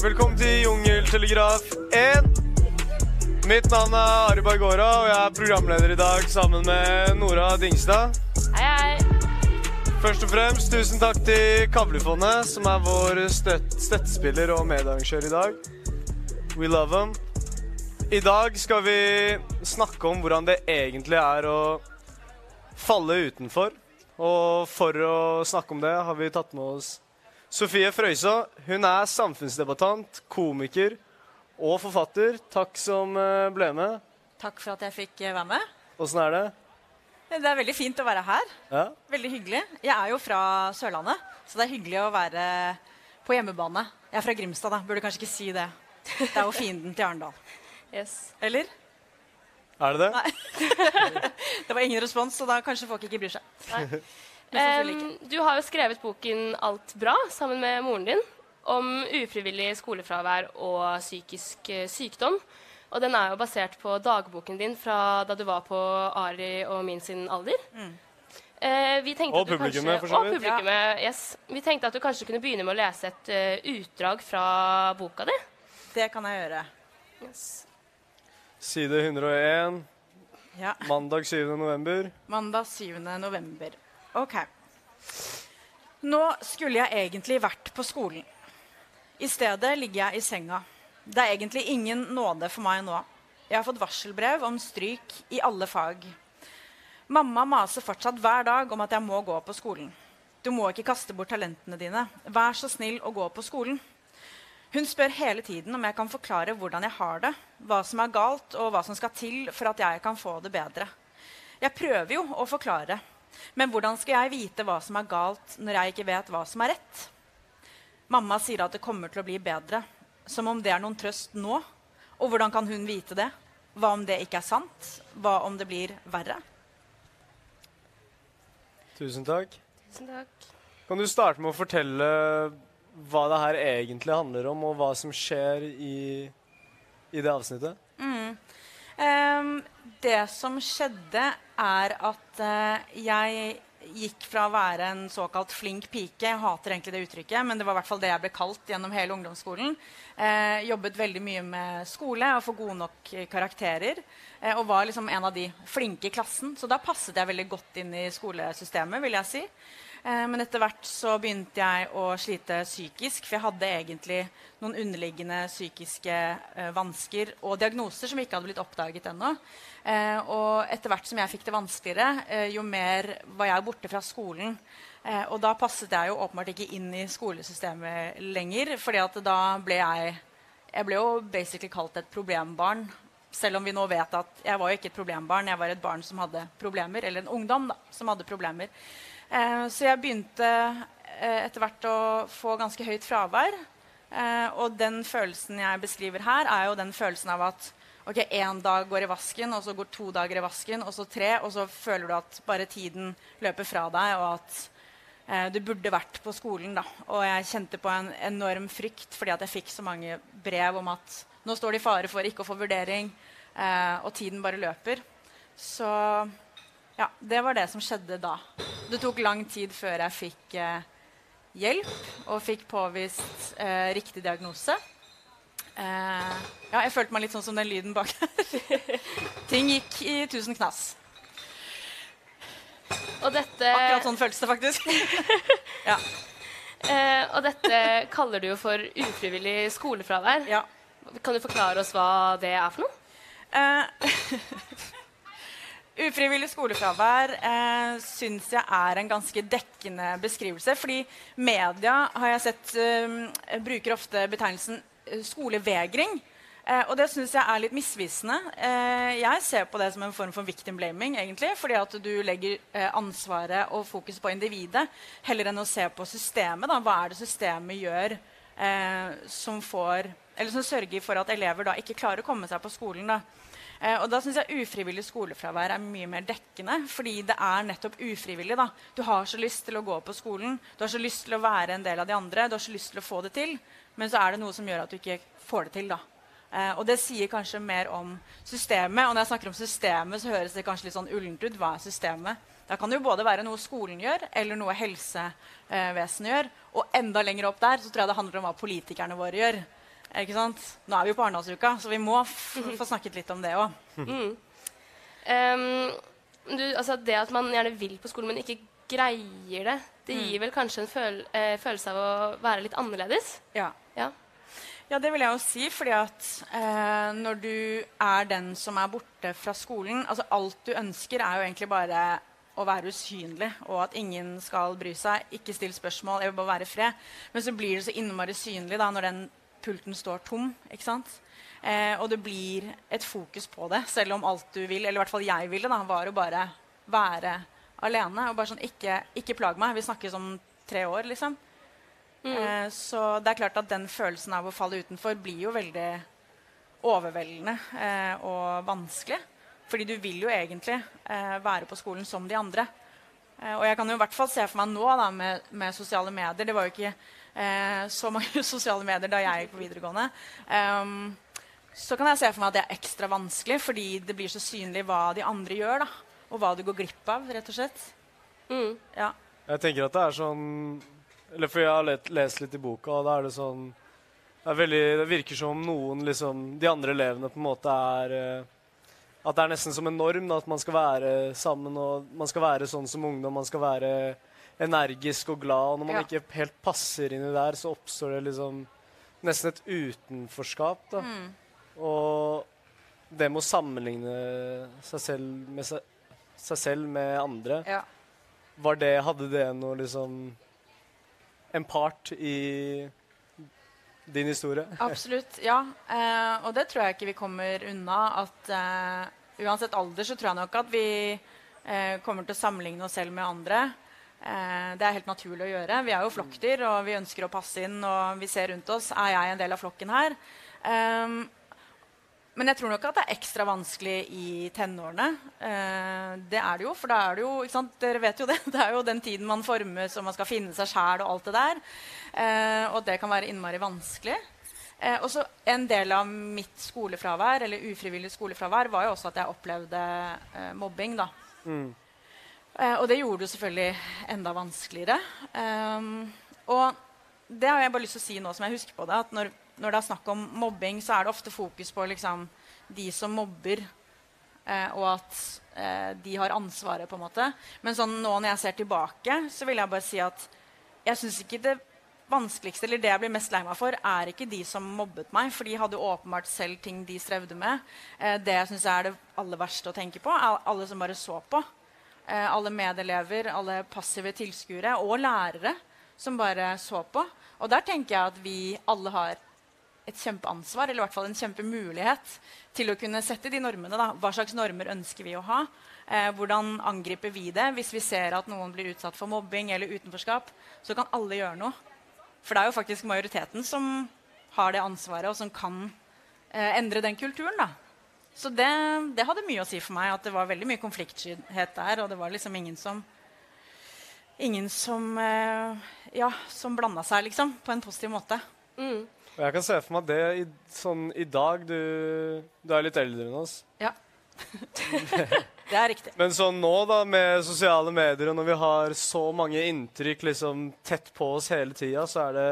Velkommen til Jungeltelegraf 1. Mitt navn er Ari Bargora, og jeg er programleder i dag sammen med Nora Dingstad. Hei, hei. Først og fremst tusen takk til Kavlefondet, som er vår støtt støttespiller og medarrangør i dag. We love them. I dag skal vi snakke om hvordan det egentlig er å falle utenfor. Og for å snakke om det har vi tatt med oss Sofie Frøysaa. Hun er samfunnsdebattant, komiker og forfatter. Takk som eh, ble med. Takk for at jeg fikk eh, være med. Åssen er det? Det er veldig fint å være her. Ja? Veldig hyggelig. Jeg er jo fra Sørlandet, så det er hyggelig å være på hjemmebane. Jeg er fra Grimstad, da. Burde kanskje ikke si det. Det er jo fienden til Arendal. Yes. Eller? Er det det? Nei. Det var ingen respons, så da kanskje folk ikke bryr seg. Mest Em, du har jo skrevet boken 'Alt bra' sammen med moren din om ufrivillig skolefravær og psykisk eh, sykdom. Og den er jo basert på dagboken din fra da du var på Ari og min sin alder. Eh, vi Og at du publikummet, for så og publikummet, ja. yes. Vi tenkte at du kanskje kunne begynne med å lese et uh, utdrag fra boka di. Det kan jeg gjøre. Side 101, Ja. mandag 7. november. Mandag 7. november. Ok. Nå skulle jeg egentlig vært på skolen. I stedet ligger jeg i senga. Det er egentlig ingen nåde for meg nå. Jeg har fått varselbrev om stryk i alle fag. Mamma maser fortsatt hver dag om at jeg må gå på skolen. Du må ikke kaste bort talentene dine. Vær så snill å gå på skolen. Hun spør hele tiden om jeg kan forklare hvordan jeg har det, hva som er galt, og hva som skal til for at jeg kan få det bedre. Jeg prøver jo å forklare, men hvordan skal jeg vite hva som er galt når jeg ikke vet hva som er rett? Mamma sier at det kommer til å bli bedre, som om det er noen trøst nå. Og hvordan kan hun vite det? Hva om det ikke er sant? Hva om det blir verre? Tusen takk. Tusen takk. Kan du starte med å fortelle hva det her egentlig handler om, og hva som skjer i, i det avsnittet? Ehm, det som skjedde, er at eh, jeg gikk fra å være en såkalt flink pike Jeg hater egentlig det uttrykket, men det var i hvert fall det jeg ble kalt gjennom hele ungdomsskolen. Eh, jobbet veldig mye med skole og få gode nok karakterer. Eh, og var liksom en av de flinke i klassen. Så da passet jeg veldig godt inn i skolesystemet, vil jeg si. Eh, Men etter hvert så begynte jeg å slite psykisk, for jeg hadde egentlig noen underliggende psykiske eh, vansker og diagnoser som ikke hadde blitt oppdaget ennå. Eh, og etter hvert som jeg fikk det vanskeligere, jo mer var jeg borte fra skolen. Og da passet jeg jo åpenbart ikke inn i skolesystemet lenger, fordi da ble jeg Jeg ble jo basically kalt et problembarn. Selv om vi nå vet at jeg var jo ikke et problembarn, jeg var et barn som hadde problemer. Eller en ungdom da, som hadde problemer. Eh, så jeg begynte eh, etter hvert å få ganske høyt fravær. Eh, og den følelsen jeg beskriver her, er jo den følelsen av at ok, én dag går i vasken, og så går to dager i vasken, og så tre, og så føler du at bare tiden løper fra deg, og at du burde vært på skolen. Da. Og jeg kjente på en enorm frykt fordi at jeg fikk så mange brev om at nå står det i fare for ikke å få vurdering, og tiden bare løper. Så ja, det var det som skjedde da. Det tok lang tid før jeg fikk eh, hjelp og fikk påvist eh, riktig diagnose. Eh, ja, jeg følte meg litt sånn som den lyden bak der. Ting gikk i tusen knass. Og dette, Akkurat sånn føltes det faktisk. ja, eh, og dette kaller du jo for ufrivillig skolefravær. ja. Kan du forklare oss hva det er for noe? Ufrivillig skolefravær eh, syns jeg er en ganske dekkende beskrivelse. Fordi media har jeg sett eh, bruker ofte betegnelsen eh, skolevegring. Eh, og det syns jeg er litt misvisende. Eh, jeg ser på det som en form for victim blaming. egentlig, Fordi at du legger eh, ansvaret og fokus på individet heller enn å se på systemet. Da. Hva er det systemet gjør eh, som får som sørger for at elever da ikke klarer å komme seg på skolen. Da. Eh, og da syns jeg ufrivillig skolefravær er mye mer dekkende. Fordi det er nettopp ufrivillig. da. Du har så lyst til å gå på skolen, du har så lyst til å være en del av de andre, du har så lyst til å få det til, men så er det noe som gjør at du ikke får det til. da. Eh, og det sier kanskje mer om systemet. Og når jeg snakker om systemet, så høres det kanskje litt sånn ullent ut. Hva er systemet? Da kan det jo både være noe skolen gjør, eller noe helsevesenet gjør. Og enda lenger opp der så tror jeg det handler om hva politikerne våre gjør. Ikke sant? Nå er vi jo på Arendalsuka, så vi må få snakket litt om det òg. Mm. Um, altså det at man gjerne vil på skolen, men ikke greier det, det gir vel kanskje en føl eh, følelse av å være litt annerledes? Ja. Ja. Ja, det vil jeg jo si, fordi at eh, når du er den som er borte fra skolen altså Alt du ønsker, er jo egentlig bare å være usynlig, og at ingen skal bry seg. Ikke still spørsmål, jeg vil bare være i fred. Men så blir det så innmari synlig da, når den pulten står tom. ikke sant? Eh, og det blir et fokus på det, selv om alt du vil, eller i hvert fall jeg ville, da, var å bare være alene. Og bare sånn, ikke, ikke plag meg. Vi snakkes om tre år, liksom. Eh, så det er klart at den følelsen av å falle utenfor blir jo veldig overveldende eh, og vanskelig. Fordi du vil jo egentlig eh, være på skolen som de andre. Eh, og jeg kan jo i hvert fall se for meg nå da, med, med sosiale medier Det var jo ikke så mange sosiale medier da jeg gikk på videregående. Um, så kan jeg se for meg at det er ekstra vanskelig fordi det blir så synlig hva de andre gjør. da. Og hva du går glipp av, rett og slett. Mm. Ja. Jeg tenker at det er sånn Eller for jeg har let, lest litt i boka, og da er det sånn det, er veldig, det virker som om noen liksom De andre elevene på en måte er eh, At det er nesten som en norm da, at man skal være sammen, og man skal være sånn som ungdom. Man skal være energisk og glad. Og når man Ja. ikke helt passer inn i der, så oppstår det liksom nesten et utenforskap. da. Og det med å sammenligne seg selv med, seg, seg selv med andre Ja. var det, Hadde det noe liksom En part i din historie? Absolutt. Ja. Eh, og det tror jeg ikke vi kommer unna. At eh, uansett alder så tror jeg nok at vi eh, kommer til å sammenligne oss selv med andre. Eh, det er helt naturlig å gjøre. Vi er jo flokkdyr, og vi ønsker å passe inn. Og vi ser rundt oss. Er jeg en del av flokken her? Um, men jeg tror nok at det er ekstra vanskelig i tenårene. Uh, det er det jo, for da er det jo ikke sant? Dere vet jo det. Det er jo den tiden man formes og man skal finne seg sjæl og alt det der. Uh, og det kan være innmari vanskelig. Eh, og så En del av mitt skolefravær eller ufrivillig skolefravær var jo også at jeg opplevde eh, mobbing. da. Eh, og det gjorde det jo selvfølgelig enda vanskeligere. Um, og det har jeg bare lyst til å si nå som jeg husker på det, at når, når det er snakk om mobbing, så er det ofte fokus på liksom, de som mobber, eh, og at eh, de har ansvaret, på en måte. Men sånn, nå når jeg ser tilbake, så vil jeg bare si at jeg syns ikke det vanskeligste, eller det jeg blir mest lei meg for, er ikke de som mobbet meg, for de hadde åpenbart selv ting de strevde med. Eh, det jeg syns er det aller verste å tenke på, er alle som bare så på. Eh, alle medelever, alle passive tilskuere og lærere som bare så på. Og der tenker jeg at vi alle har et kjempeansvar, eller i hvert fall en kjempemulighet til å kunne sette de normene. Da. Hva slags normer ønsker vi å ha? Eh, hvordan angriper vi det? Hvis vi ser at noen blir utsatt for mobbing eller utenforskap, så kan alle gjøre noe. For det er jo faktisk majoriteten som har det ansvaret, og som kan eh, endre den kulturen. da. Så det, det hadde mye å si for meg, at det var veldig mye konfliktskyhet der. Og det var liksom ingen som Ingen som eh, Ja, som blanda seg, liksom. På en positiv måte. Mm. Og jeg kan se for meg det i, sånn i dag. Du, du er litt eldre enn oss. Ja. det er riktig. Men sånn nå, da, med sosiale medier, og når vi har så mange inntrykk liksom tett på oss hele tida, så er det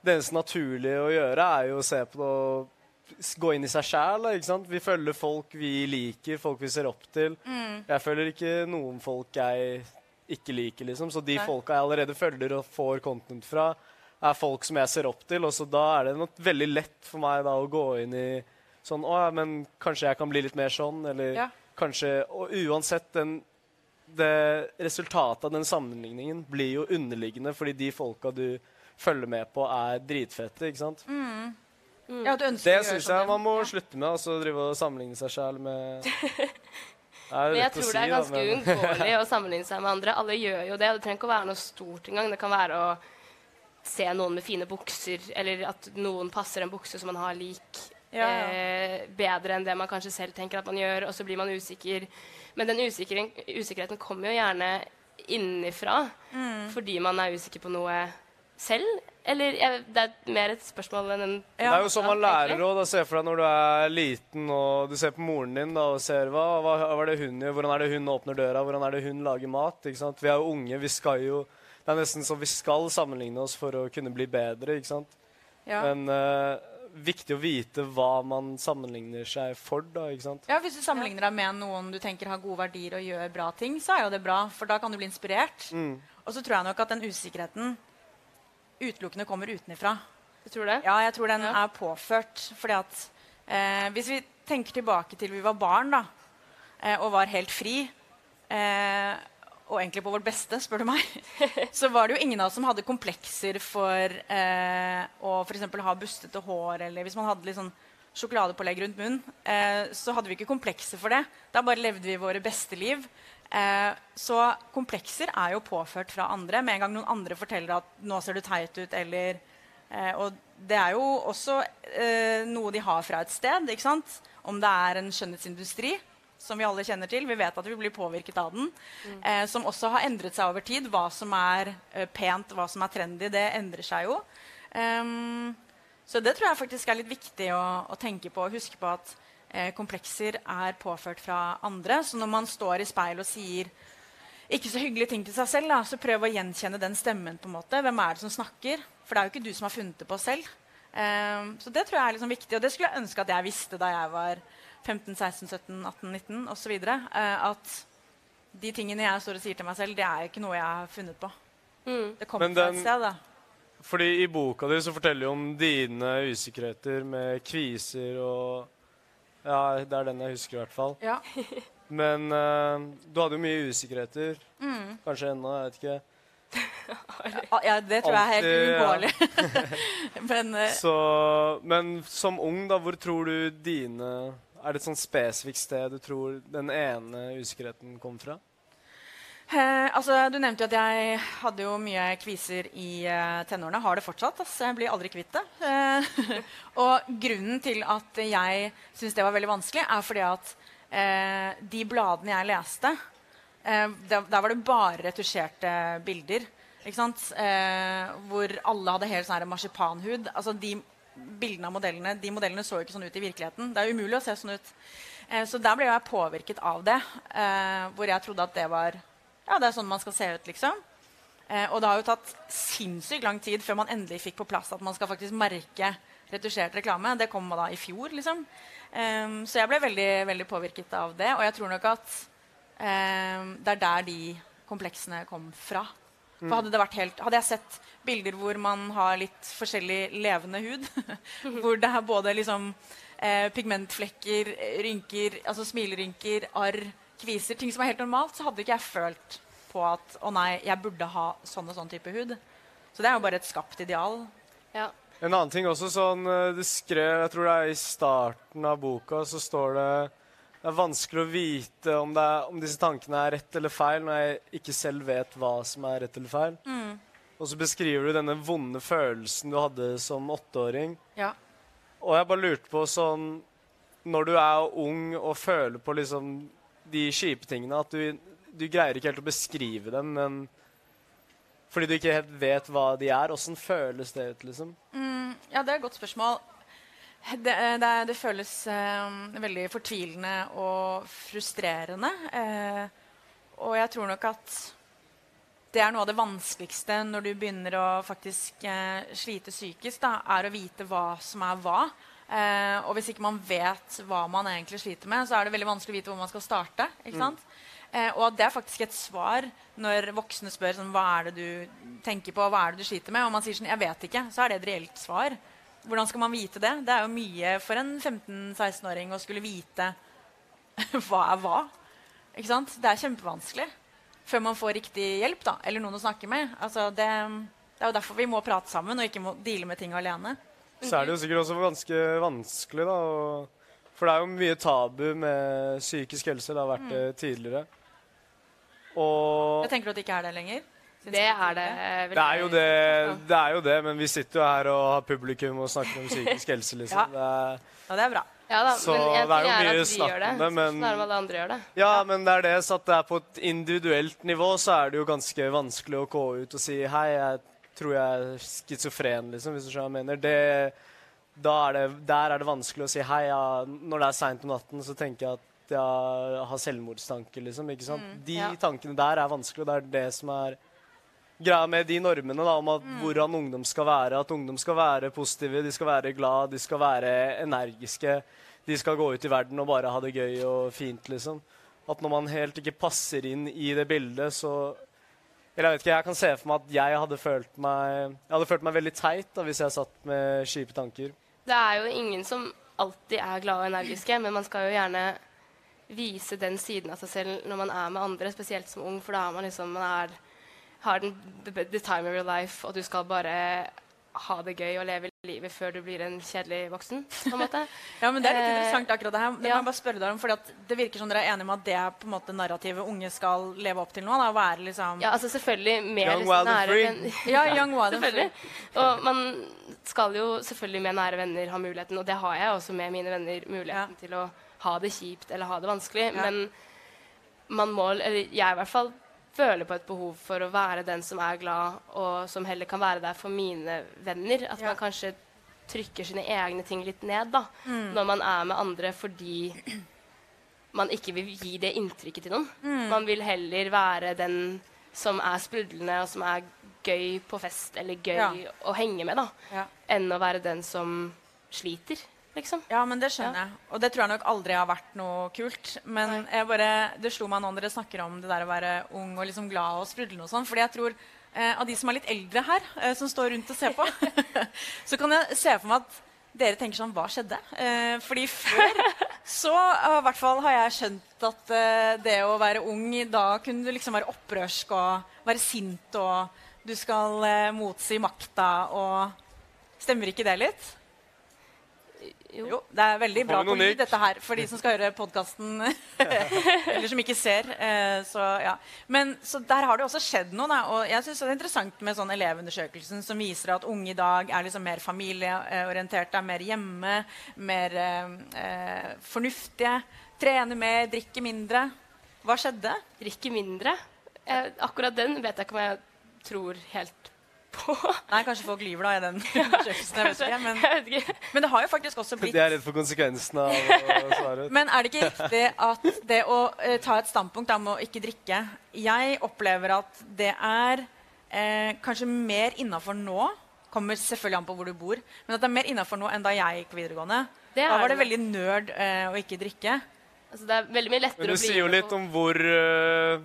det eneste naturlige å gjøre, er jo å se på det og gå inn i seg sjæl. Vi følger folk vi liker, folk vi ser opp til. Jeg følger ikke noen folk jeg ikke liker, liksom. Så de Nei. folka jeg allerede følger og får content fra, er folk som jeg ser opp til. Og så da er det nok veldig lett for meg da å gå inn i sånn Å ja, men kanskje jeg kan bli litt mer sånn, eller Ja. kanskje Og uansett, den, det resultatet av den sammenligningen blir jo underliggende, fordi de folka du følger med på, er dritfette, ikke sant? Ja, du ønsker Det å gjøre syns jeg man må Ja. slutte med, altså drive og sammenligne seg sjæl med Det er jo Men jeg tror si, det er ganske men uunngåelig å sammenligne seg med andre. Alle gjør jo det. Det trenger ikke å være noe stort engang. Det kan være å se noen med fine bukser, eller at noen passer en bukse som man har lik Ja, ja. Eh, bedre enn det man kanskje selv tenker at man gjør, og så blir man usikker. Men den usikkerheten, usikkerheten kommer jo gjerne innenfra Mm. fordi man er usikker på noe selv? Eller jeg, det er mer et spørsmål enn en Det er jo sånn man lærer òg. Se for deg når du er liten og du ser på moren din da, og ser hva, hva, hva er det hun gjør, hvordan er det hun åpner døra, hvordan er det hun lager mat. ikke sant? Vi er jo unge, vi skal jo Det er nesten så vi skal sammenligne oss for å kunne bli bedre, ikke sant. Ja. Men uh, viktig å vite hva man sammenligner seg for, da, ikke sant. Ja, Hvis du sammenligner deg med noen du tenker har gode verdier og gjør bra ting, så er jo det bra, for da kan du bli inspirert. Mm. Og så tror jeg nok at den usikkerheten utelukkende kommer utenifra. Du tror det? Ja, jeg tror den Ja. er påført. fordi at eh, Hvis vi tenker tilbake til vi var barn da, eh, og var helt fri, eh, og egentlig på vårt beste, spør du meg, så var det jo ingen av oss som hadde komplekser for eh, å f.eks. ha bustete hår, eller hvis man hadde litt sånn sjokoladepålegg rundt munnen, eh, så hadde vi ikke komplekser for det. Da bare levde vi våre beste liv. Eh, så komplekser er jo påført fra andre. Med en gang noen andre forteller at 'nå ser du teit ut', eller eh, Og det er jo også eh, noe de har fra et sted. ikke sant? Om det er en skjønnhetsindustri, som vi alle kjenner til. Vi vet at vi blir påvirket av den. Eh, som også har endret seg over tid. Hva som er eh, pent, hva som er trendy, det endrer seg jo. Um, så det tror jeg faktisk er litt viktig å, å tenke på og huske på at komplekser er påført fra andre. Så når man står i speil og sier ikke så hyggelige ting til seg selv, da, så prøv å gjenkjenne den stemmen. på en måte. Hvem er det som snakker? For det er jo ikke du som har funnet det på selv. Um, så det tror jeg er liksom viktig, og det skulle jeg ønske at jeg visste da jeg var 15, 16, 17, 18, 19 osv. Uh, at de tingene jeg står og sier til meg selv, det er ikke noe jeg har funnet på. Mm. Det kommer den, fra et sted. da. Fordi i boka di så forteller du om dine usikkerheter med kviser og Ja, det er den jeg husker i hvert fall. Ja. Men uh, du hadde jo mye usikkerheter. Mm. Kanskje ennå, jeg vet ikke. Ja, det tror jeg er helt uunngåelig. Men uh, Så, men som ung, da, hvor tror du dine Er det et sånn spesifikt sted du tror den ene usikkerheten kom fra? Eh, altså, du nevnte jo at jeg hadde jo mye kviser i eh, tenårene. Har det fortsatt. ass. Jeg blir aldri kvitt det. Eh, og grunnen til at jeg syns det var veldig vanskelig, er fordi at eh, de bladene jeg leste, eh, der, der var det bare retusjerte bilder. Eh, hvor alle hadde helt sånn marsipanhud. Altså, de bildene av modellene de modellene så ikke sånn ut i virkeligheten. Det er umulig å se sånn ut. Så der ble jeg påvirket av det. Hvor jeg trodde at det var ja, det er sånn man skal se ut, liksom. Eh, og det har jo tatt sinnssykt lang tid før man endelig fikk på plass at man skal faktisk merke retusjert reklame. Det kom da i fjor, liksom. Eh, så jeg ble veldig, veldig påvirket av det. Og jeg tror nok at eh, det er der de kompleksene kom fra. For hadde, det vært helt, hadde jeg sett bilder hvor man har litt forskjellig levende hud, hvor det er både liksom, eh, pigmentflekker, rynker, altså smilerynker, arr, kviser, ting som er helt normalt, så hadde ikke jeg følt på at å nei, jeg burde ha sånn og sånn type hud. Så det er jo bare et skapt ideal. Ja. En annen ting også sånn eh, Du skrev, jeg tror det er i starten av boka, så står det det er vanskelig å vite om, det er, om disse tankene er rett eller feil, når jeg ikke selv vet hva som er rett eller feil. Og så beskriver du denne vonde følelsen du hadde som åtteåring. Ja. Og jeg bare lurte på sånn Når du er ung og føler på liksom de kjipe tingene, at du, du greier ikke helt å beskrive dem, men fordi du ikke helt vet hva de er. Åssen føles det ut, liksom? Ja, det er et godt spørsmål. Det, det, det føles eh, veldig fortvilende og frustrerende. Eh, og jeg tror nok at det er noe av det vanskeligste når du begynner å faktisk eh, slite psykisk, da, er å vite hva som er hva. Eh, og hvis ikke man vet hva man egentlig sliter med, så er det veldig vanskelig å vite hvor man skal starte. sant? Eh, og at det er faktisk et svar når voksne spør sånn, hva er det du tenker på, hva er det du sliter med, og man sier sånn, jeg vet ikke, så er det et reelt svar. Hvordan skal man vite det? Det er jo mye for en 15-16-åring å skulle vite hva er hva. Ikke sant? Det er kjempevanskelig før man får riktig hjelp, da, eller noen å snakke med. Altså, det, det er jo derfor vi må prate sammen og ikke må deale med ting alene. Så er det jo sikkert også ganske vanskelig, da. Og, for det er jo mye tabu med psykisk helse. Det har vært det tidligere. Og Jeg tenker du at det ikke er det lenger? Det er det. det er, jo det, det er jo det, men vi sitter jo her og har publikum og snakker om psykisk helse, liksom. Ja. Det er, Ja, det er bra. Ja da, Så men en det er jo er mye at vi snakk om det, men- sånn er det med alle andre gjør det. ja, men det er det, så at det er på et individuelt nivå, så er det jo ganske vanskelig å gå ut og si hei, jeg tror jeg er schizofren, liksom, hvis du skjønner hva jeg mener. Det, er det, der er det vanskelig å si hei. Ja, når det er seint om natten, så tenker jeg at jeg har selvmordstanker, liksom. ikke sant? De ja. tankene der er vanskelig, og det er det som er greia med de normene da, om at hvordan ungdom skal være. At ungdom skal være positive, de skal være glad, de skal være energiske. De skal gå ut i verden og bare ha det gøy og fint, liksom. At når man helt ikke passer inn i det bildet, så Eller jeg vet ikke, jeg kan se for meg at jeg hadde følt meg Jeg hadde følt meg veldig teit da, hvis jeg satt med kjipe tanker. Det er jo ingen som alltid er glade og energiske, men man skal jo gjerne vise den siden av seg selv når man er med andre, spesielt som ung, for da er man liksom man er, har den the, the time of your life, og du skal bare ha det gøy og leve livet før du blir en kjedelig voksen. på en måte. Ja, men Det er litt Eh, interessant, akkurat det her. Det ja. må jeg bare spørre deg om, fordi at Det virker som dere er enige om at det er på en måte narrativet unge skal leve opp til nå? da, være liksom... Ja, altså selvfølgelig mer Young, liksom, nære free. venner. Ja, young, wild and free. Og man skal jo selvfølgelig med nære venner ha muligheten, og det har jeg også med mine venner, muligheten til å ha det kjipt eller ha det vanskelig. Ja. Men man må, eller jeg i hvert fall, føler på et behov for å være den som er glad, og som heller kan være der for mine venner. At Ja. man kanskje trykker sine egne ting litt ned da, når man er med andre fordi man ikke vil gi det inntrykket til noen. Man vil heller være den som er sprudlende, og som er gøy på fest, eller gøy Ja. å henge med, da, Ja. enn å være den som sliter, liksom. Ja, men det skjønner jeg. Og det tror jeg nok aldri har vært noe kult. Men jeg bare, det slo meg nå når dere snakker om det der å være ung og liksom glad og sprudlende og sånn. Fordi jeg tror eh, av de som er litt eldre her, eh, som står rundt og ser på, så kan jeg se for meg at dere tenker sånn Hva skjedde? Eh, fordi før så eh, i hvert fall har jeg skjønt at eh, det å være ung, da kunne du liksom være opprørsk og være sint, og du skal eh, motsi makta og Stemmer ikke det litt? Jo. Jo, det er veldig bra på lyd, dette her, for de som skal høre podkasten. eller som ikke ser. Eh, så, ja. Men så der har det også skjedd noe. Da, og jeg synes det er interessant med sånn elevundersøkelsen som viser at unge i dag er liksom mer familieorienterte, er mer hjemme, mer eh, eh, fornuftige. Trener mer, drikker mindre. Hva skjedde? Drikker mindre. Eh, akkurat den vet jeg ikke om jeg tror helt på. Nei, kanskje folk lyver da i den undersøkelsen. Jeg vet ikke, men, jeg vet ikke. men det har jo faktisk også blitt De er redd for konsekvensene av å svare. Men er det ikke riktig at det å eh, ta et standpunkt da, med å ikke drikke Jeg opplever at det er eh, kanskje mer innafor nå Kommer selvfølgelig an på hvor du bor, men at det er mer innafor nå enn da jeg gikk videregående. Det Da var det det. veldig nerd eh, å ikke drikke. Altså, det er veldig mye lettere Men du å bli sier jo litt om hvor øh,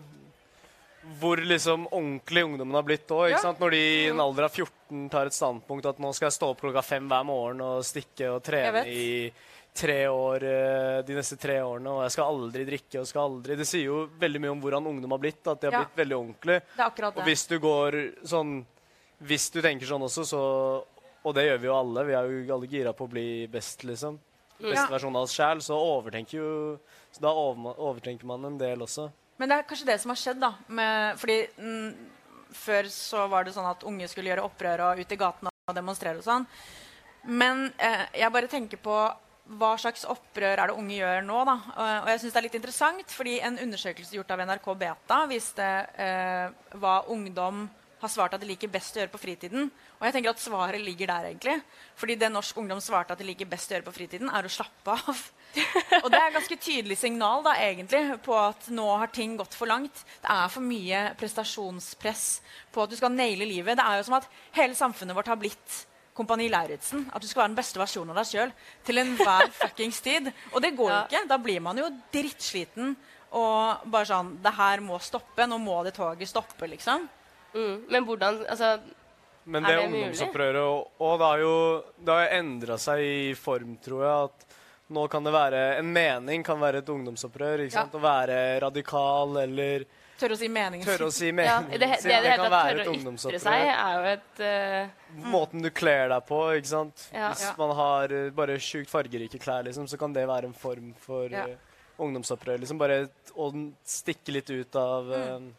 hvor liksom ordentlig ungdommen har blitt òg. Ja. Når de i en alder av 14 tar et standpunkt at nå skal jeg stå opp klokka fem hver morgen og stikke og trene i tre år øh, de neste tre årene, og jeg skal aldri drikke og skal aldri Det sier jo veldig mye om hvordan ungdom har blitt, at de har Ja. blitt veldig ordentlig. Det akkurat Og hvis du går sånn Hvis du tenker sånn også, så Og det gjør vi jo alle. Vi er jo alle gira på å bli best, liksom. Beste Ja. versjon av oss sjæl. Så overtenker jo Så da overtenker man en del også. Men det er kanskje det som har skjedd, da. Med, fordi før så var det sånn at unge skulle gjøre opprør og ut i gatene og demonstrere og sånn. Men eh, jeg bare tenker på hva slags opprør er det unge gjør nå, da? Og, jeg syns det er litt interessant, fordi en undersøkelse gjort av NRK Beta viste eh, hva ungdom har svart at de liker best å gjøre på fritiden. Og jeg tenker at svaret ligger der, egentlig. Fordi det norsk ungdom svarte at det liker best å gjøre på fritiden, er å slappe av. og det er et ganske tydelig signal da, egentlig, på at nå har ting gått for langt. Det er for mye prestasjonspress på at du skal naile livet. Det er jo som at hele samfunnet vårt har blitt Kompani Lauritzen. At du skal være den beste versjonen av deg sjøl til enhver fuckings tid. Og det går jo Ja. ikke. Da blir man jo drittsliten og bare sånn Det her må stoppe. Nå må det toget stoppe, liksom. Mm. Men hvordan Altså, Men det, det ungdomsopprøret og, og det har jo det har endra seg i form, tror jeg. At nå kan det være En mening kan være et ungdomsopprør. Ikke Ja. sant? Å være radikal eller Tørre å si meningen tørre å si ja, meningen det, det, det, sin. Det, det, kan være et ungdomsopprør. seg er jo et uh... Måten du kler deg på. ikke sant? Ja. Hvis Ja. man har eh, bare sjukt fargerike klær, liksom, så kan det være en form for Ja. eh, ungdomsopprør. Liksom bare å stikke litt ut av Mm.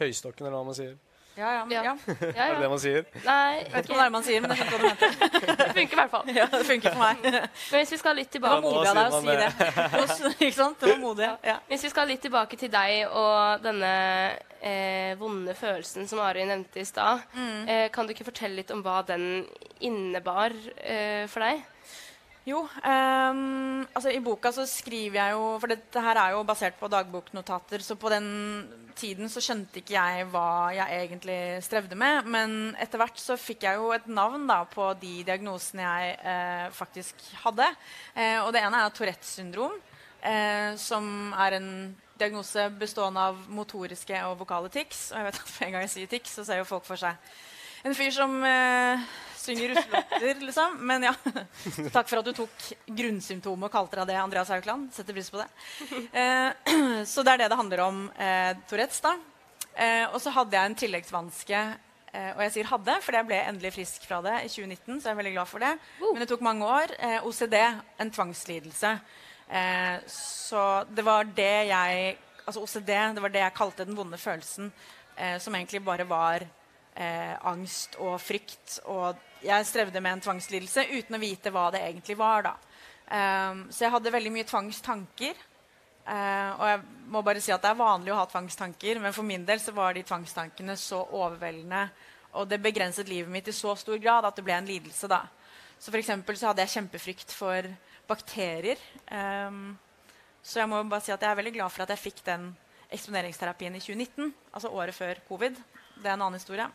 høystokken, eller hva man sier. Ja, ja, Ja. ja. Ja, Er det det man sier? Nei, Jeg vet ikke hva det er man sier, men jeg skjønte hva du mente. det funker i hvert fall. Ja, det funker for meg. Men hvis vi skal litt tilbake... Det var modig av deg å si det. Ikke sant? Det var modig. Ja. hvis vi skal litt tilbake til deg og denne eh, vonde følelsen som Ari nevnte i stad, Mm. eh, kan du ikke fortelle litt om hva den innebar eh, for deg? Jo, Um, altså i boka så skriver jeg jo For dette her er jo basert på dagboknotater, så på den tiden så skjønte ikke jeg hva jeg egentlig strevde med. Men etter hvert så fikk jeg jo et navn da på de diagnosene jeg eh, faktisk hadde. Eh, og det ene er Tourettes syndrom, eh, som er en diagnose bestående av motoriske og vokale tics. Og jeg vet at en gang jeg sier tics, så ser jo folk for seg en fyr som eh, synger russelåter, liksom. Men ja. Takk for at du tok grunnsymptomet og kalte deg det, Andreas Haukeland. Setter pris på det. Eh, så det er det det handler om, eh, Tourettes, da. Eh, og så hadde jeg en tilleggsvanske. Eh, og jeg sier hadde, for jeg ble endelig frisk fra det i 2019. så jeg er veldig glad for det. Men det tok mange år. Eh, OCD, en tvangslidelse. Eh, så det var det jeg Altså OCD, det var det jeg kalte den vonde følelsen, eh, som egentlig bare var eh, angst og frykt. Og jeg strevde med en tvangslidelse uten å vite hva det egentlig var. Ehm, så jeg hadde veldig mye tvangstanker. Uh, og jeg må bare si at det er vanlig å ha tvangstanker, men for min del så var de tvangstankene så overveldende, og det begrenset livet mitt i så stor grad at det ble en lidelse. da. Så for så hadde jeg kjempefrykt for bakterier. Um, så jeg må bare si at jeg er veldig glad for at jeg fikk den eksponeringsterapien i 2019, altså året før covid. Det er en annen historie.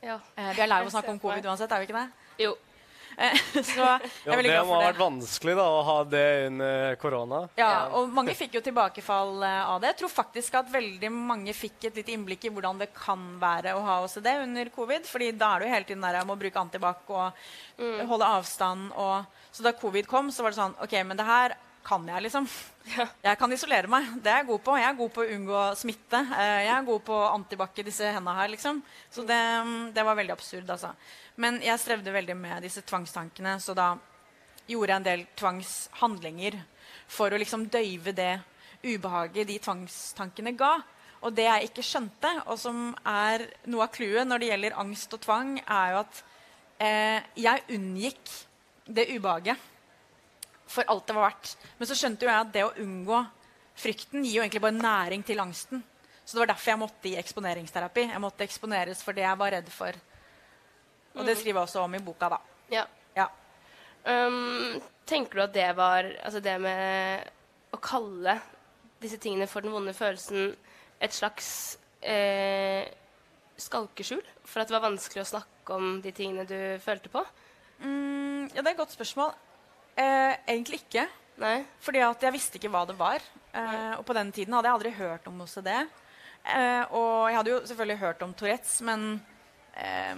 Ja. Eh, vi er lei av å snakke om covid uansett, er vi ikke det? Jo. Eh, så jeg Ja, er det må ha vært vanskelig da, å ha det under korona. Ja, og mange fikk jo tilbakefall eh, av det. Jeg tror faktisk at veldig mange fikk et lite innblikk i hvordan det kan være å ha OCD under covid. fordi da er du jo hele tiden der om å bruke antibac og holde avstand. Og, så da covid kom, så var det sånn OK, men det her kan jeg, liksom. Jeg kan isolere meg. Det er jeg god på. Jeg er god på å unngå smitte. Eh, Jeg er god på å antibac i disse hendene her, liksom. Så det, det var veldig absurd, altså. Men jeg strevde veldig med disse tvangstankene, så da gjorde jeg en del tvangshandlinger for å liksom døyve det ubehaget de tvangstankene ga. Og det jeg ikke skjønte, og som er noe av clouet når det gjelder angst og tvang, er jo at eh, jeg unngikk det ubehaget for alt det var verdt. Men så skjønte jo jeg at det å unngå frykten gir jo egentlig bare næring til angsten. Så det var derfor jeg måtte i eksponeringsterapi. Jeg måtte eksponeres for det jeg var redd for. Og det skriver jeg også om i boka, da. Ja. Ja. Um, tenker du at det var Altså det med å kalle disse tingene for den vonde følelsen et slags eh, skalkeskjul? For at det var vanskelig å snakke om de tingene du følte på? Mm, ja, det er et godt spørsmål. Eh, egentlig ikke. Nei? Fordi at jeg visste ikke hva det var. Eh, og på den tiden hadde jeg aldri hørt om OCD. Eh, og jeg hadde jo selvfølgelig hørt om Tourettes, men eh,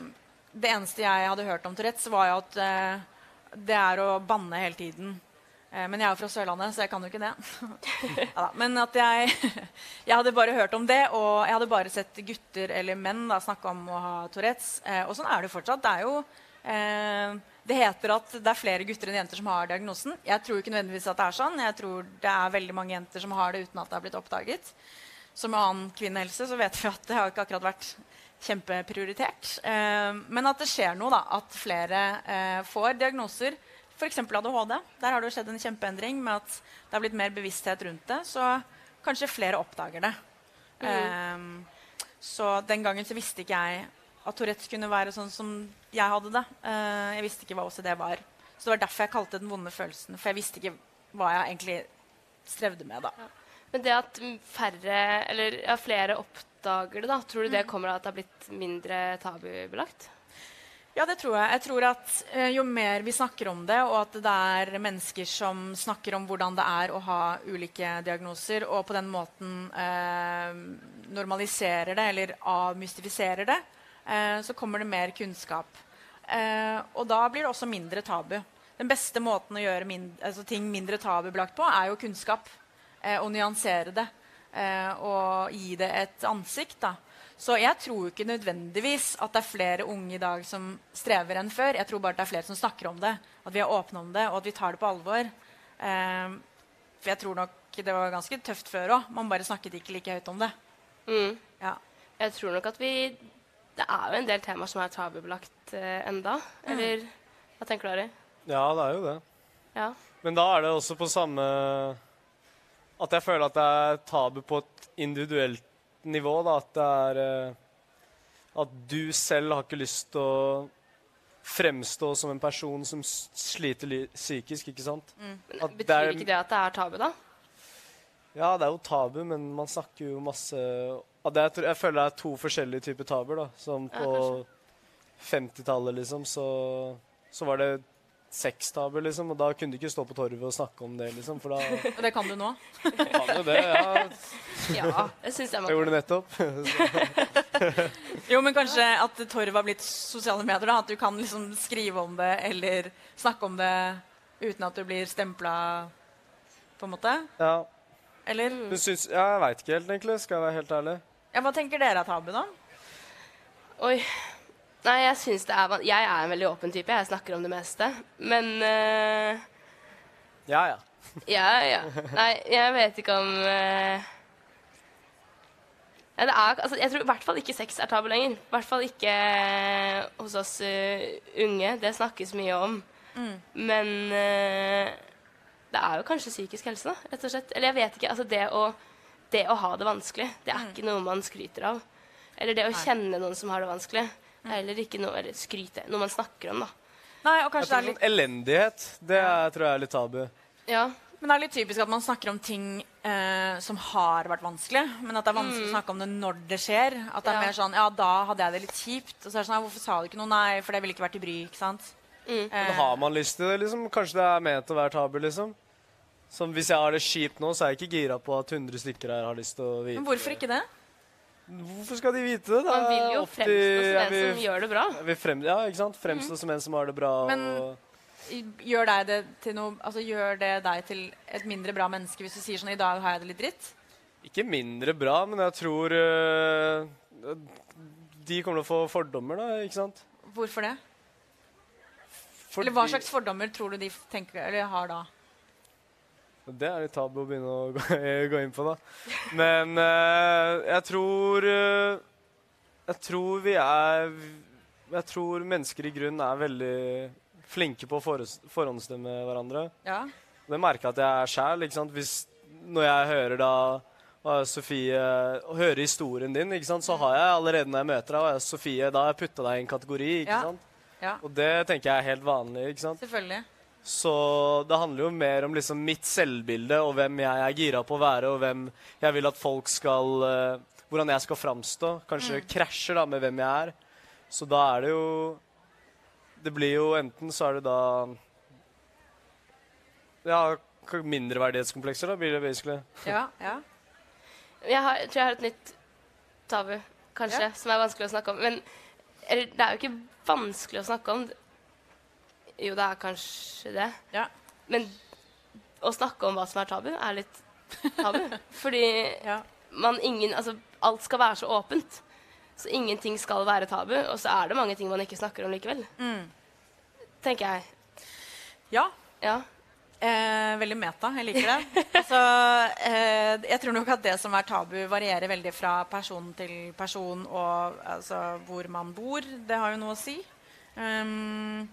det eneste jeg hadde hørt om Tourettes, var jo at eh, det er å banne hele tiden. Eh, men jeg er jo fra Sørlandet, så jeg kan jo ikke det. ja. Men at jeg, jeg hadde bare hørt om det, og jeg hadde bare sett gutter eller menn da, snakke om å ha Tourettes. Eh, og sånn er det jo fortsatt. Det er jo det heter at det er flere gutter enn jenter som har diagnosen. Jeg tror ikke nødvendigvis at det er sånn. Jeg tror det er veldig mange jenter som har det uten at det har blitt oppdaget. Så med annen kvinnehelse så vet vi at det har ikke akkurat vært kjempeprioritert. Eh, men at det skjer noe, da. At flere eh, får diagnoser. F.eks. ADHD. Der har det jo skjedd en kjempeendring med at det har blitt mer bevissthet rundt det. Så kanskje flere oppdager det. Eh, så den gangen så visste ikke jeg at Tourettes kunne være sånn som jeg hadde det. Uh, jeg visste ikke hva OCD var. Så det var derfor jeg kalte det den vonde følelsen. For jeg visste ikke hva jeg egentlig strevde med. da. Men det at færre, eller ja, flere oppdager det, da, tror du Mm. det kommer av at det har blitt mindre tabubelagt? Ja, det tror jeg. Jeg tror at uh, Jo mer vi snakker om det, og at det er mennesker som snakker om hvordan det er å ha ulike diagnoser, og på den måten uh, normaliserer det eller avmystifiserer det, så kommer det mer kunnskap. Eh, og da blir det også mindre tabu. Den beste måten å gjøre min, altså ting mindre tabubelagt på, er jo kunnskap. Eh, og nyansere det. Eh, og gi det et ansikt. da. Så jeg tror ikke nødvendigvis at det er flere unge i dag som strever enn før. Jeg tror bare det er flere som snakker om det, at vi er åpne om det, og at vi tar det på alvor. Eh, for jeg tror nok det var ganske tøft før òg. Man bare snakket ikke like høyt om det. Mm. Ja. Jeg tror nok at vi det er jo en del temaer som er tabubelagt eh, enda. Eller hva tenker du, Ari? Ja, det er jo det. Ja. Men da er det også på samme At jeg føler at det er tabu på et individuelt nivå. da, At det er eh, At du selv har ikke lyst til å fremstå som en person som sliter li psykisk, ikke sant? Men At det betyr er- ikke det at det er tabu, da? Ja, det er jo tabu, men man snakker jo masse det, er- jeg, jeg føler det er to forskjellige typer tabuer. da. Som Ja, på 50-tallet, liksom, så, så var det sextabuer, liksom. Og da kunne du ikke stå på torvet og snakke om det, liksom. For da Og det kan du nå. kan jo det. Ja, Ja, jeg syns jeg jeg gjorde det nettopp. Jo, men kanskje at torv har blitt sosiale medier. da, At du kan liksom skrive om det eller snakke om det uten at du blir stempla, på en måte. Ja, Eller? syns, ja, jeg veit ikke helt, egentlig. Skal jeg være helt ærlig. Ja, Hva tenker dere er tabu, da? Oi. Nei, jeg syns det er Jeg er en veldig åpen type. Jeg snakker om det meste. Men uh, Ja, ja. Ja, ja. Nei, jeg vet ikke om uh, ja, det er, altså, Jeg tror i hvert fall ikke sex er tabu lenger. I hvert fall ikke eh, hos oss uh, unge. Det snakkes mye om. Men eh, det er jo kanskje psykisk helse, da, rett og slett. Eller jeg vet ikke. altså Det å, det å ha det vanskelig, det er ikke noe man skryter av. Eller det å kjenne noen som har det vanskelig. er Heller ikke noe eller skryte, noe man snakker om, da. Nei, og kanskje det er litt, sånn elendighet, det er, tror jeg er litt tabu. Ja, Men det er litt typisk at man snakker om ting eh, som har vært vanskelig, men at det er vanskelig å snakke om det når det skjer. At det er Ja. mer sånn Ja, da hadde jeg det litt kjipt. Og så er det sånn «Nei, Hvorfor sa du ikke noe? Nei, for det ville ikke vært til bry. ikke sant? Mm. Eh, Men har man lyst til det, liksom? Kanskje det er ment å være tabu, liksom? Som hvis jeg har det kjipt nå, så er jeg ikke gira på at 100 stykker her har lyst til å vite men hvorfor ikke det? Hvorfor skal de vite det? Det Man vil jo fremstå som en vil- som gjør det bra. vil frem, Ja, ikke sant? Fremstå som en som har det bra. Men- og, Gjør, deg det til noe, altså, gjør det deg til et mindre bra menneske hvis du sier sånn I dag har jeg det litt dritt? ikke mindre bra, men jeg tror øh, De kommer til å få fordommer, da, ikke sant? Hvorfor det? Fordi- Eller hva slags fordommer tror du de tenker, eller har da? Det er litt tabu å begynne å gå, gå inn på, da. Men øh, jeg tror øh, Jeg tror vi er Jeg tror mennesker i grunnen er veldig flinke på å forhånds- forhåndsstemme hverandre. Ja. Det merker jeg at jeg er sjæl. når jeg hører da Sofie, hører historien din, så har jeg allerede når jeg møter deg «Å, Sofie, da har jeg putta deg i en kategori. Ja. ja. Og det tenker jeg er helt vanlig. Selvfølgelig. Så det handler jo mer om liksom mitt selvbilde og hvem jeg er gira på å være, og hvem jeg vil at folk skal eh, Hvordan jeg skal framstå. Kanskje krasjer da med hvem jeg er. Så da er det jo Det blir jo enten så er det da Ja, mindreverdighetskomplekser, da, blir det basically. Ja, ja. Jeg, har, tror jeg har et nytt tabu, kanskje, Ja. som er vanskelig å snakke om. Men det er jo ikke vanskelig å snakke om. Jo, det er kanskje det. Ja. Men å snakke om hva som er tabu, er litt tabu. Fordi ja. man ingen Altså, alt skal være så åpent. Så ingenting skal være tabu. Og så er det mange ting man ikke snakker om likevel. Mm. Tenker jeg. ja. Ja. Eh, veldig meta. Jeg liker det. Altså, eh, jeg tror nok at det som er tabu, varierer veldig fra person til person og altså, hvor man bor. Det har jo noe å si. Um,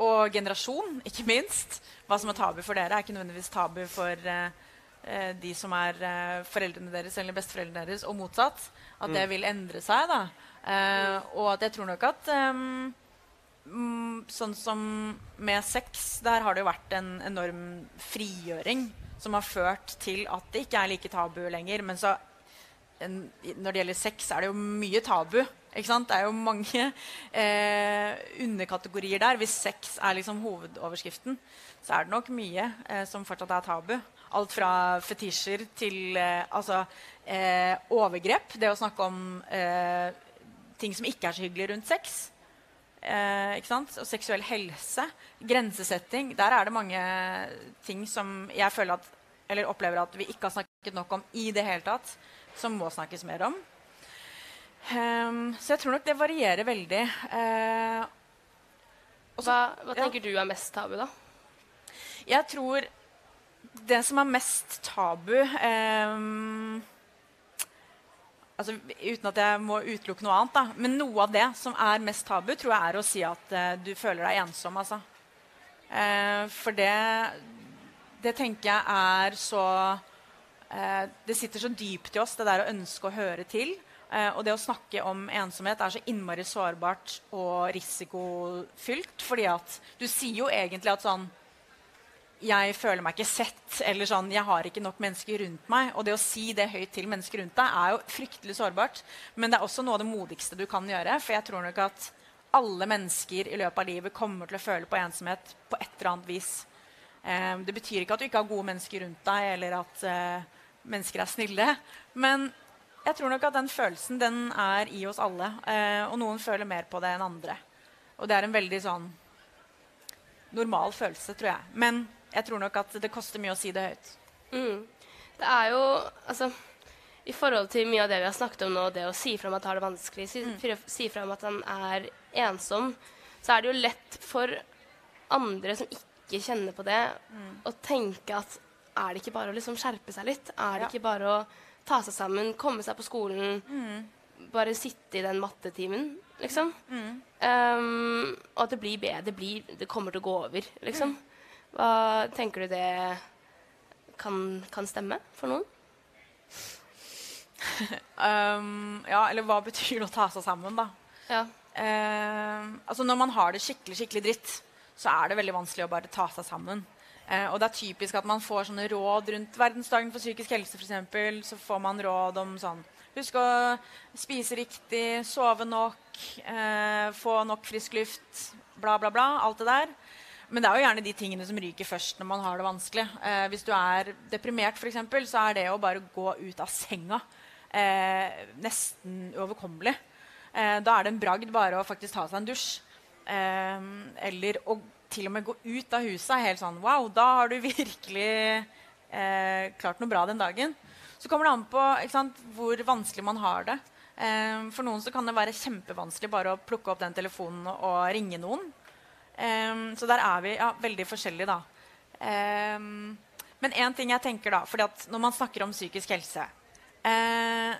og generasjon, ikke minst. Hva som er tabu for dere, er ikke nødvendigvis tabu for eh, eh, de som er eh, foreldrene deres eller besteforeldrene deres, og motsatt. At det vil endre seg. da. Eh, og at jeg tror nok at um, mm, sånn som med sex, der har det jo vært en enorm frigjøring som har ført til at det ikke er like tabu lenger. Men så en, når det gjelder sex, er det jo mye tabu. Det er jo mange eh, underkategorier der. Hvis sex er liksom hovedoverskriften, så er det nok mye eh, som fortsatt er tabu. Alt fra fetisjer til eh, altså, eh, overgrep. Det å snakke om eh, ting som ikke er så hyggelig rundt sex. Eh? Og seksuell helse. Grensesetting. Der er det mange ting som jeg at, opplever at vi ikke har snakket nok om i det hele tatt. Som må snakkes mer om. Ehm, så jeg tror nok det varierer veldig. Eh, Hva, hva ja. tenker du er mest tabu, da? jeg tror det som er mest tabu um, altså, Uten at jeg må utelukke noe annet, da. Men noe av det som er mest tabu, tror jeg er å si at uh, du føler deg ensom. Altså. Uh, for det, det tenker jeg er så Det sitter så dypt i oss, det der å ønske å høre til. Eh, og det å snakke om ensomhet er så innmari sårbart og risikofylt. fordi at du sier jo egentlig at sånn jeg føler meg ikke sett, eller sånn, jeg har ikke nok mennesker rundt meg. Og det å si det høyt til mennesker rundt deg er jo fryktelig sårbart. Men det er også noe av det modigste du kan gjøre. For jeg tror nok at alle mennesker i løpet av livet kommer til å føle på ensomhet på et eller annet vis. Eh, det betyr ikke at du ikke har gode mennesker rundt deg, eller at eh, mennesker er snille. Men jeg tror nok at den følelsen den er i oss alle. Eh, og noen føler mer på det enn andre. Og det er en veldig sånn normal følelse, tror jeg. Men jeg tror nok at det koster mye å si det høyt. Mm. Det er jo Altså, i forhold til mye av det vi har snakket om nå, det å si fra om at har det vanskelig, si, mm. si fra om at han er ensom, så er det jo lett for andre som ikke kjenner på det, mm. å tenke at er det ikke bare å liksom skjerpe seg litt? Er det ja. ikke bare å ta seg sammen, komme seg på skolen, mm. bare sitte i den mattetimen, liksom? Um, og at det blir bedre. Det, blir, det kommer til å gå over, liksom. Mm. Hva tenker du det kan, kan stemme for noen? um, ja, eller hva betyr det å ta seg sammen, da? Ja. Uh, altså Når man har det skikkelig skikkelig dritt, så er det veldig vanskelig å bare ta seg sammen. Uh, og det er typisk at man får sånne råd rundt verdensdagen for psykisk helse. For eksempel, så får man råd om sånn Husk å spise riktig, sove nok, eh, få nok frisk luft, bla, bla, bla. Alt det der. Men det er jo gjerne de tingene som ryker først når man har det vanskelig. Eh, hvis du er deprimert, eksempel, så er det å bare gå ut av senga eh, nesten uoverkommelig. Eh, da er det en bragd bare å faktisk ta seg en dusj. Eh, eller å til og med gå ut av huset er helt sånn Wow, da har du virkelig eh, klart noe bra den dagen. Så kommer det an på sant, hvor vanskelig man har det. Eh, for noen så kan det være kjempevanskelig bare å plukke opp den telefonen og ringe noen. Eh, så der er vi ja, veldig forskjellige, da. Um, men én ting jeg tenker, da at Når man snakker om psykisk helse uh,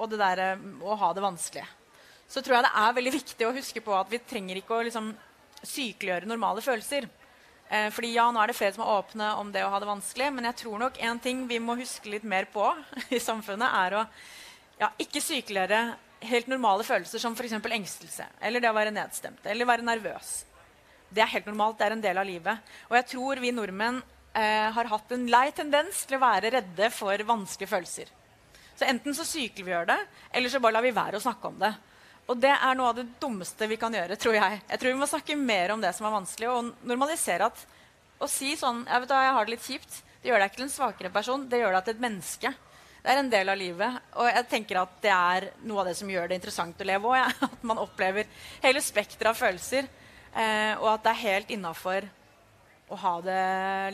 og det der uh, å ha det vanskelig, så tror jeg det er veldig viktig å huske på at vi trenger ikke å liksom, sykeliggjøre normale følelser. Eh, fordi ja, nå er det flere som er åpne om det å ha det vanskelig, men jeg tror nok en ting vi må huske litt mer på i samfunnet, er å ja, ikke sykeliggjøre helt normale følelser som f.eks. engstelse eller det å være nedstemt eller være nervøs det er helt normalt. Det er en del av livet. Og jeg tror vi nordmenn eh, har hatt en lei tendens til å være redde for vanskelige følelser. Så enten så sykeliggjør det, eller så bare lar vi være å snakke om det. Og det er noe av det dummeste vi kan gjøre, tror jeg. Jeg tror vi må snakke mer om det som er vanskelig, og normalisere at å si sånn jeg, vet, jeg har det litt kjipt, det gjør deg ikke til en svakere person, det gjør deg til et menneske. Det er en del av livet. Og jeg tenker at det er noe av det som gjør det interessant å leve òg. Ja. At man opplever hele spekteret av følelser. Eh, og at det er helt innafor å ha det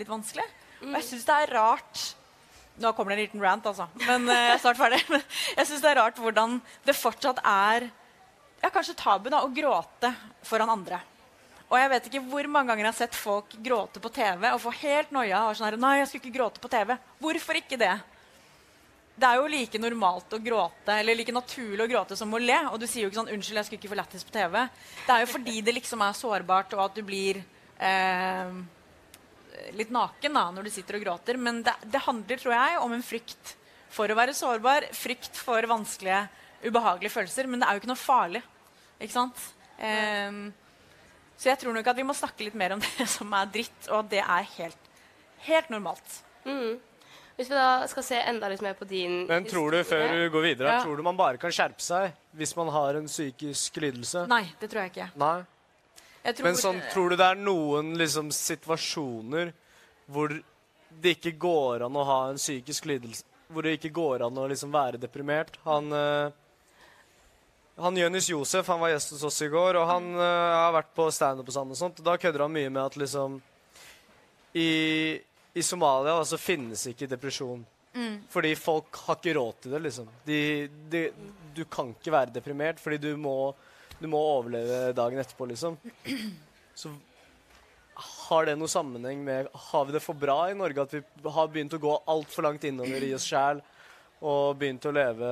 litt vanskelig. Mm. Og jeg syns det er rart Nå kommer det en liten rant, altså. Men eh, jeg er snart ferdig. Jeg syns det er rart hvordan det fortsatt er ja, kanskje tabu da, å gråte foran andre. Og jeg vet ikke hvor mange ganger jeg har sett folk gråte på TV og få helt noia. og sånn her, nei, jeg skulle ikke gråte på TV. Hvorfor ikke det? det er jo like normalt å gråte eller like naturlig å gråte som å le. Og du sier jo ikke sånn 'Unnskyld, jeg skulle ikke få lættis på TV'. Det er jo fordi det liksom er sårbart, og at du blir eh, litt naken da, når du sitter og gråter. Men det, det, handler, tror jeg, om en frykt for å være sårbar. Frykt for vanskelige, ubehagelige følelser. Men det er jo ikke noe farlig. Ikke sant? Um, så jeg tror nok at vi må snakke litt mer om det som er dritt, og at det er helt, helt normalt. Mm. Hvis vi da skal se enda litt mer på din Men tror du, før du går videre, ja. tror du man bare kan skjerpe seg hvis man har en psykisk lidelse? Nei, det tror jeg ikke. Nei? Jeg tror, Men sånn, tror du det er noen liksom, situasjoner hvor det ikke går an å ha en psykisk lidelse Hvor det ikke går an å liksom, være deprimert? Han uh, han Jonis Josef han var gjest hos oss i går, og han uh, har vært på standup og sånn. og sånt, og Da kødder han mye med at liksom i i Somalia altså, finnes ikke depresjon. Mm. Fordi folk har ikke råd til det, liksom. De, de, du kan ikke være deprimert fordi du må, du må overleve dagen etterpå, liksom. Så har det noe sammenheng med Har vi det for bra i Norge at vi har begynt å gå altfor langt innover i oss sjæl og begynt å leve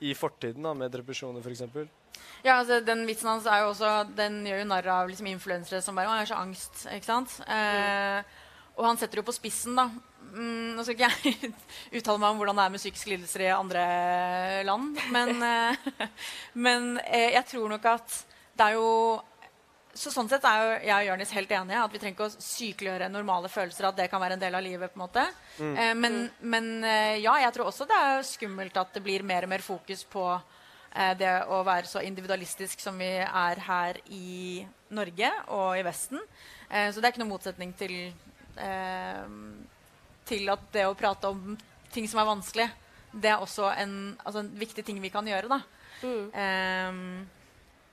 i fortiden, da, med depresjoner f.eks.? Ja, altså Den vitsen hans er jo også Den gjør jo narr av liksom, influensere som bare 'Å, jeg har så angst'. ikke sant? Eh, og han setter jo på spissen, da. Mm, nå skal ikke jeg uttale meg om hvordan det er med psykiske lidelser i andre land, men, eh, men eh, jeg tror nok at det er jo så Sånn sett er jo jeg og Jonis helt enige. At vi trenger ikke å sykeliggjøre normale følelser. At det kan være en del av livet. på en måte. Eh, men, men eh, ja, jeg tror også det er skummelt at det blir mer og mer fokus på eh, det å være så individualistisk som vi er her i Norge og i Vesten. Eh, så det er ikke noen motsetning til, eh, til at det å prate om ting som er vanskelig, det er også en, altså en viktig ting vi kan gjøre. da. Mm.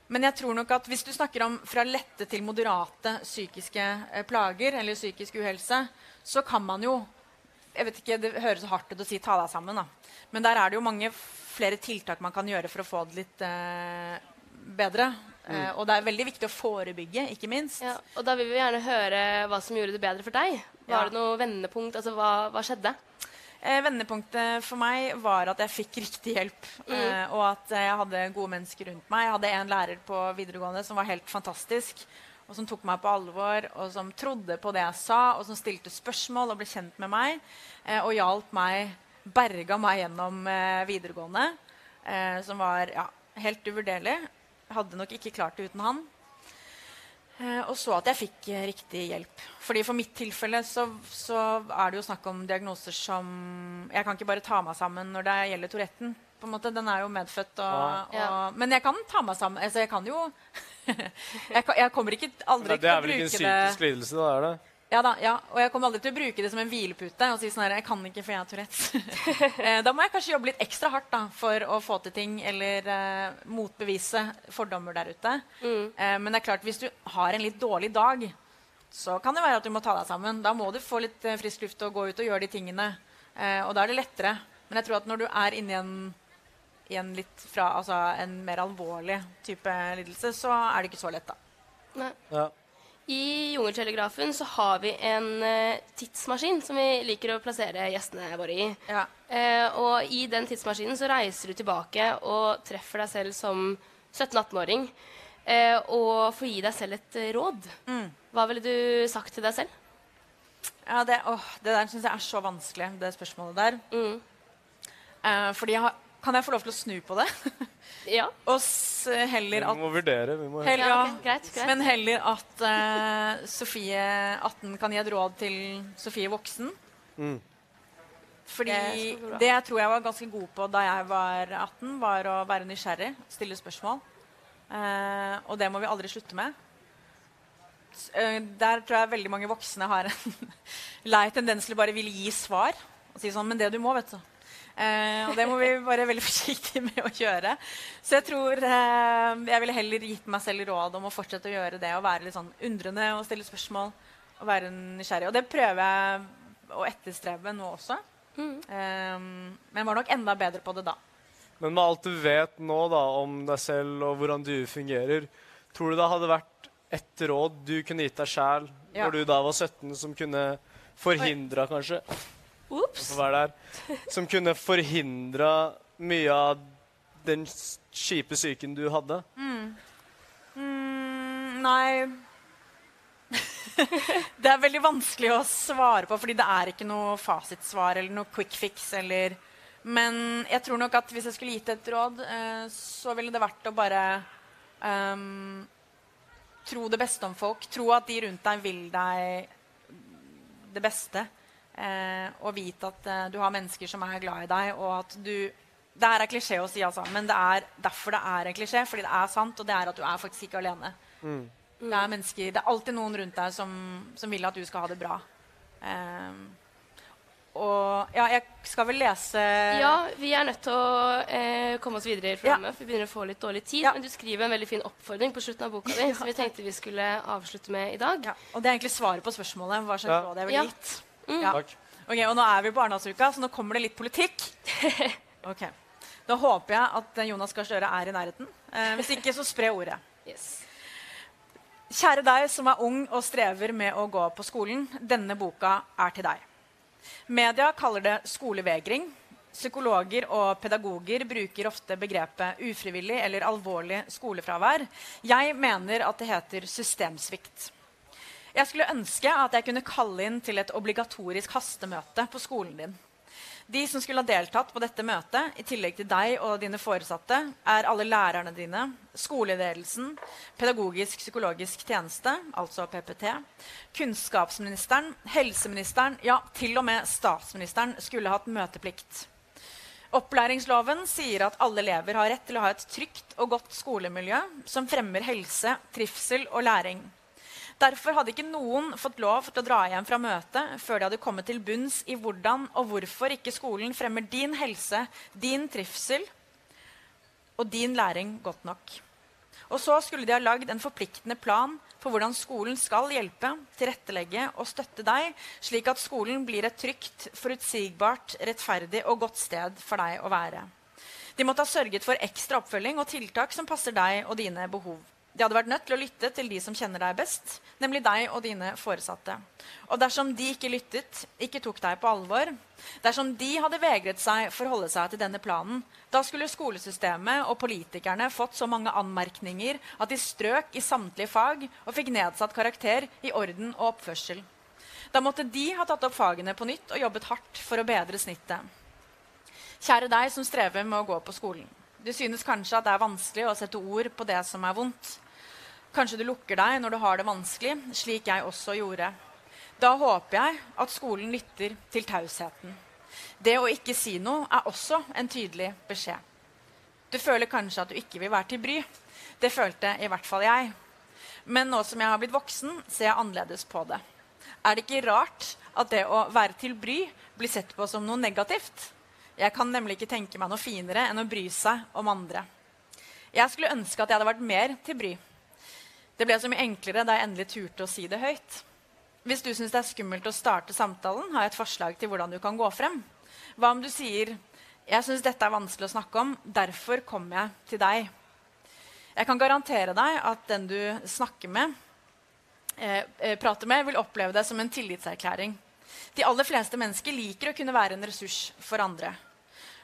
Men jeg tror nok at hvis du snakker om fra lette til moderate psykiske eh, plager eller psykisk uhelse, så kan man jo jeg vet ikke, Det høres hardt ut å si 'ta deg sammen', da. men der er det jo mange flere tiltak man kan gjøre for å få det litt eh, bedre. Eh, og det er veldig viktig å forebygge, ikke minst. Ja, og da vil vi gjerne høre hva som gjorde det bedre for deg. Var Ja. det noe vendepunkt? Altså, hva, hva skjedde? Eh, vendepunktet for meg var at jeg fikk riktig hjelp. Eh, og at jeg hadde gode mennesker rundt meg. Jeg hadde en lærer på videregående som var helt fantastisk. Og som tok meg på alvor, og som trodde på det jeg sa, og som stilte spørsmål og ble kjent med meg. Eh, og hjalp meg, berga meg gjennom eh, videregående. Eh, som var ja, helt uvurderlig. Hadde nok ikke klart det uten han. Eh, og så at jeg fikk riktig hjelp. Fordi For mitt tilfelle så, så er det jo snakk om diagnoser som Jeg kan ikke bare ta meg sammen når det gjelder Touretten. På en måte, Den er jo medfødt. Og, Ja. og, men jeg kan ta meg sammen. Altså, jeg kan jo jeg, kan, jeg kommer ikke aldri Det til å er vel ikke en bruke det psykisk lidelse, da? er det? ja, da, ja, og jeg kommer aldri til å bruke det som en hvilepute og si sånn her Jeg kan ikke, for jeg har Tourettes. Eh, da må jeg kanskje jobbe litt ekstra hardt da, for å få til ting eller uh, motbevise fordommer der ute. Mm. Uh, men det er klart, hvis du har en litt dårlig dag, så kan det være at du må ta deg sammen. Da må du få litt eh, frisk luft og gå ut og gjøre de tingene. Eh, og da er det lettere. Men jeg tror at når du er inni en, i en litt fra, altså en mer alvorlig type lidelse, så er det ikke så lett, da. Nei. Ja. I Jungeltelegrafen så har vi en eh, tidsmaskin som vi liker å plassere gjestene våre i. Ja. Eh, og i den tidsmaskinen så reiser du tilbake og treffer deg selv som 17-18-åring. Eh, og få gi deg selv et eh, råd. Mm. Hva ville du sagt til deg selv? Ja, det, åh, det der syns jeg er så vanskelig, det spørsmålet der. Mm. Eh, fordi jeg har, kan jeg få lov til å snu på det? Ja. Og s heller Vi må vurdere. Vi må heller, ja okay. greit, greit. Men heller at eh, Sofie 18 kan gi et råd til Sofie voksen. Mm. Fordi Det det jeg tror jeg var ganske god på da jeg var 18, var å være nysgjerrig, stille spørsmål. Eh, og det må vi aldri slutte med. Eh, der tror jeg veldig mange voksne har en lei tendens til å bare ville gi svar. Og si sånn Men det du må, vet du. Eh, og det må vi være veldig forsiktige med å gjøre. Så jeg tror eh, jeg ville heller gitt meg selv råd om å fortsette å gjøre det. Og være litt sånn undrende og stille spørsmål. Og være nysgjerrig. Og det prøver jeg å etterstrebe nå også. Mm. Eh, men var nok enda bedre på det da. Men med alt du vet nå da, om deg selv og hvordan du fungerer, tror du det hadde vært ett råd du kunne gitt deg sjæl Ja. når du da var 17, som kunne forhindra kanskje Ops. Der, Som kunne forhindra mye av den kjipe psyken du hadde? Mm, nei Det er veldig vanskelig å svare på, fordi det er ikke noe fasitsvar eller noe quick fix. Eller, men jeg tror nok at hvis jeg skulle gitt et råd, eh, så ville det vært å bare um, tro det beste om folk. Tro at de rundt deg vil deg det beste. Eh, og vite at eh, du har mennesker som er glad i deg, og at du Det her er klisjé å si, altså, men det er derfor det er en klisjé. Fordi det er sant, og det er at du er faktisk ikke alene. Det er mennesker, det er alltid noen rundt deg som, som vil at du skal ha det bra. Ehm, og ja, jeg skal vel lese Ja, vi er nødt til å eh, komme oss videre i programmet, for vi begynner å få litt dårlig tid. Ja. Men du skriver en veldig fin oppfordring på slutten av boka di, som vi tenkte vi skulle avslutte med i dag. Ja, og det er egentlig svaret på spørsmålet. Hva slags Ja. råd jeg ville Ja. gitt. Mm. Ja. Takk. Ok, og nå er vi i barndomsuka, så nå kommer det litt politikk. Ok. Da håper jeg at Jonas Gahr Støre er i nærheten. Eh, hvis ikke, så spre ordet. Yes. Kjære deg som er ung og strever med å gå på skolen. Denne boka er til deg. Media kaller det skolevegring. Psykologer og pedagoger bruker ofte begrepet ufrivillig eller alvorlig skolefravær. Jeg mener at det heter systemsvikt. Jeg skulle ønske at jeg kunne kalle inn til et obligatorisk hastemøte på skolen din. De som skulle ha deltatt på dette møtet, i tillegg til deg og dine foresatte, er alle lærerne dine, skoleledelsen, pedagogisk-psykologisk tjeneste, altså PPT, kunnskapsministeren, helseministeren, ja, til og med statsministeren skulle hatt møteplikt. Opplæringsloven sier at alle elever har rett til å ha et trygt og godt skolemiljø som fremmer helse, trivsel og læring. Derfor hadde ikke noen fått lov til å dra hjem fra møtet før de hadde kommet til bunns i hvordan og hvorfor ikke skolen fremmer din helse, din trivsel og din læring godt nok. Og så skulle de ha lagd en forpliktende plan for hvordan skolen skal hjelpe, tilrettelegge og støtte deg, slik at skolen blir et trygt, forutsigbart, rettferdig og godt sted for deg å være. De måtte ha sørget for ekstra oppfølging og tiltak som passer deg og dine behov. De hadde vært nødt til å lytte til de som kjenner deg best, nemlig deg og dine foresatte. Og dersom de ikke lyttet, ikke tok deg på alvor, dersom de hadde vegret seg for å holde seg til denne planen, da skulle skolesystemet og politikerne fått så mange anmerkninger at de strøk i samtlige fag og fikk nedsatt karakter i orden og oppførsel. Da måtte de ha tatt opp fagene på nytt og jobbet hardt for å bedre snittet. Kjære deg som strever med å gå på skolen. Du synes kanskje at det er vanskelig å sette ord på det som er vondt. Kanskje du lukker deg når du har det vanskelig, slik jeg også gjorde. Da håper jeg at skolen lytter til tausheten. Det å ikke si noe er også en tydelig beskjed. Du føler kanskje at du ikke vil være til bry. Det følte i hvert fall jeg. Men nå som jeg har blitt voksen, ser jeg annerledes på det. Er det ikke rart at det å være til bry blir sett på som noe negativt? Jeg kan nemlig ikke tenke meg noe finere enn å bry seg om andre. Jeg skulle ønske at jeg hadde vært mer til bry. Det ble så mye enklere da jeg endelig turte å si det høyt. Hvis du syns det er skummelt å starte samtalen, har jeg et forslag til hvordan du kan gå frem. Hva om du sier 'Jeg syns dette er vanskelig å snakke om, derfor kommer jeg til deg'. Jeg kan garantere deg at den du snakker med, eh, eh, prater med, vil oppleve det som en tillitserklæring. De aller fleste mennesker liker å kunne være en ressurs for andre.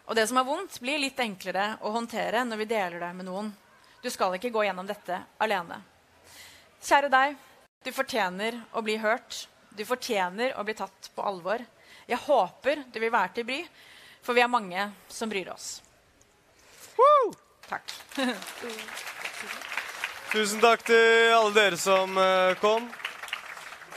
Og det som er vondt, blir litt enklere å håndtere når vi deler det med noen. Du skal ikke gå gjennom dette alene. Kjære deg, du fortjener å bli hørt. Du fortjener å bli tatt på alvor. Jeg håper du vil være til bry, for vi er mange som bryr oss. Woo! Takk. Tusen takk til alle dere som uh, kom.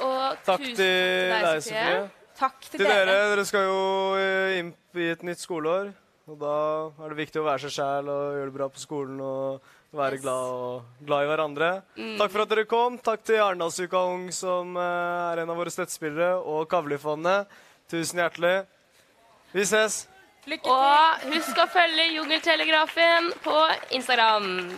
Og Takk tusen til deg, Sofie. Takk til, Til dere. Dere skal jo uh, inn i et nytt skoleår. Og da er det viktig å være seg sjæl og gjøre det bra på skolen og være Yes. glad, og, glad i hverandre. Takk for at dere kom. Takk til Arendalsuka Ung, som uh, er en av våre støttespillere, og Kavlifondet. Tusen hjertelig. Vi ses. Lykke til. Og husk å følge Jungeltelegrafen på Instagram.